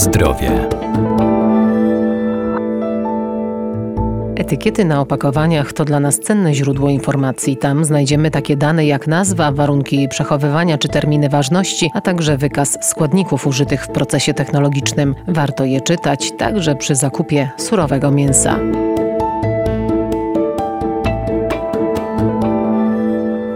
zdrowie. Etykiety na opakowaniach to dla nas cenne źródło informacji. Tam znajdziemy takie dane jak nazwa, warunki przechowywania czy terminy ważności, a także wykaz składników użytych w procesie technologicznym. Warto je czytać także przy zakupie surowego mięsa.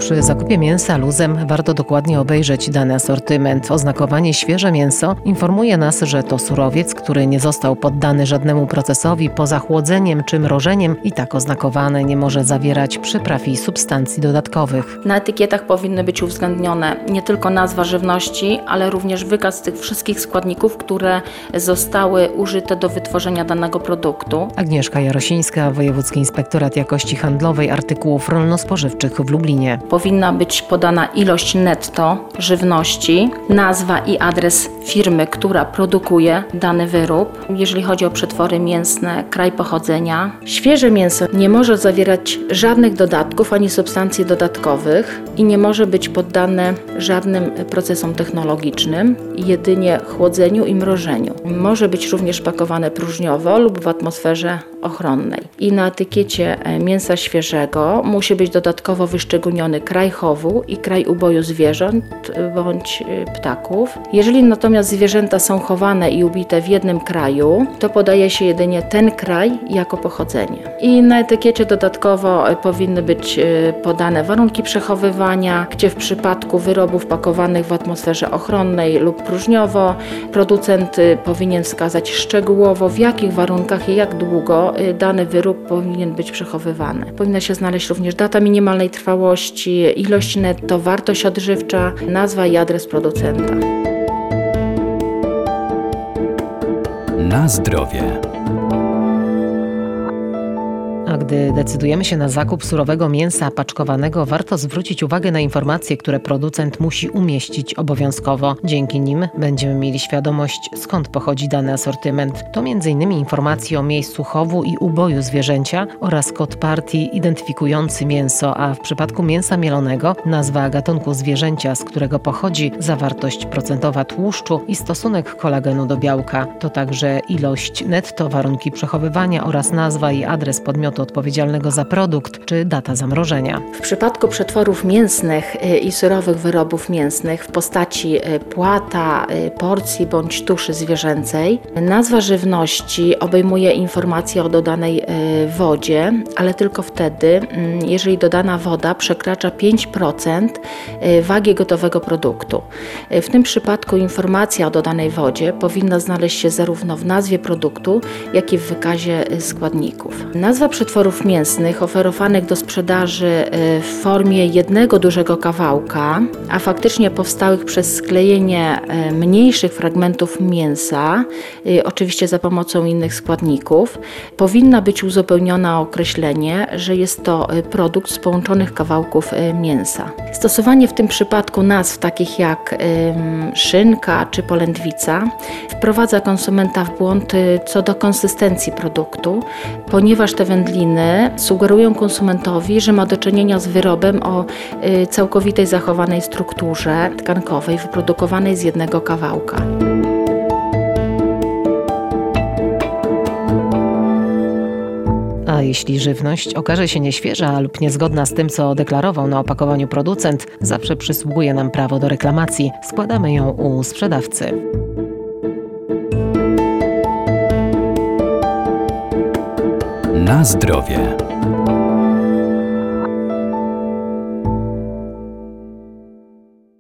Przy zakupie mięsa luzem warto dokładnie obejrzeć dany asortyment. Oznakowanie świeże mięso informuje nas, że to surowiec, który nie został poddany żadnemu procesowi poza chłodzeniem czy mrożeniem i tak oznakowane nie może zawierać przypraw i substancji dodatkowych. Na etykietach powinny być uwzględnione nie tylko nazwa żywności, ale również wykaz tych wszystkich składników, które zostały użyte do wytworzenia danego produktu. Agnieszka Jarosińska, Wojewódzki Inspektorat Jakości Handlowej Artykułów Rolno-Spożywczych w Lublinie powinna być podana ilość netto żywności, nazwa i adres firmy, która produkuje dany wyrób. Jeżeli chodzi o przetwory mięsne, kraj pochodzenia. Świeże mięso nie może zawierać żadnych dodatków ani substancji dodatkowych i nie może być poddane żadnym procesom technologicznym, jedynie chłodzeniu i mrożeniu. Może być również pakowane próżniowo lub w atmosferze ochronnej. I na etykiecie mięsa świeżego musi być dodatkowo wyszczególniony kraj chowu i kraj uboju zwierząt bądź e, ptaków. Jeżeli natomiast zwierzęta są chowane i ubite w jednym kraju, to podaje się jedynie ten kraj jako pochodzenie. I na etykiecie dodatkowo e, powinny być podane warunki przechowywania, gdzie w przypadku wyrobów pakowanych w atmosferze ochronnej lub próżniowo producent powinien wskazać szczegółowo w jakich warunkach i jak długo Y, dany wyrób powinien być przechowywany. Powinna się znaleźć również data minimalnej trwałości, ilość netto, wartość odżywcza, nazwa i adres producenta. Na zdrowie. A gdy decydujemy się na zakup surowego mięsa paczkowanego, warto zwrócić uwagę na informacje, które producent musi umieścić obowiązkowo. Dzięki nim będziemy mieli świadomość, skąd pochodzi dany asortyment. To m.in. informacje o miejscu chowu i uboju zwierzęcia oraz kod partii identyfikujący mięso, a w przypadku mięsa mielonego nazwa gatunku zwierzęcia, z którego pochodzi, zawartość procentowa tłuszczu i stosunek kolagenu do białka. To także ilość netto, warunki przechowywania oraz nazwa i adres podmiotu odpowiedzialnego za produkt czy data zamrożenia. W przypadku przetworów mięsnych y, i surowych wyrobów mięsnych w postaci y, płata, y, porcji bądź tuszy zwierzęcej, nazwa żywności obejmuje informacje o dodanej wodzie, ale tylko wtedy, mm, jeżeli dodana woda przekracza 5% wagi gotowego produktu. W tym przypadku informacja o dodanej wodzie powinna znaleźć się zarówno w nazwie produktu, jak i w wykazie składników. Nazwa przetworów przetworów mięsnych oferowanych do sprzedaży y, w formie jednego dużego kawałka, a faktycznie powstałych przez sklejenie y, mniejszych fragmentów mięsa, y, oczywiście za pomocą innych składników, powinna być uzupełniona określenie, że jest to produkt z połączonych kawałków mięsa. Stosowanie w tym przypadku nazw takich jak szynka czy polędwica wprowadza konsumenta w błąd co do konsystencji produktu, ponieważ te wędliny sugerują konsumentowi, że ma do czynienia z wyrobem o y, całkowitej zachowanej strukturze tkankowej wyprodukowanej z jednego kawałka. A jeśli żywność okaże się nieświeża lub niezgodna z tym, co deklarował na opakowaniu producent, zawsze przysługuje nam prawo do reklamacji. Składamy ją u sprzedawcy. Na zdrowie.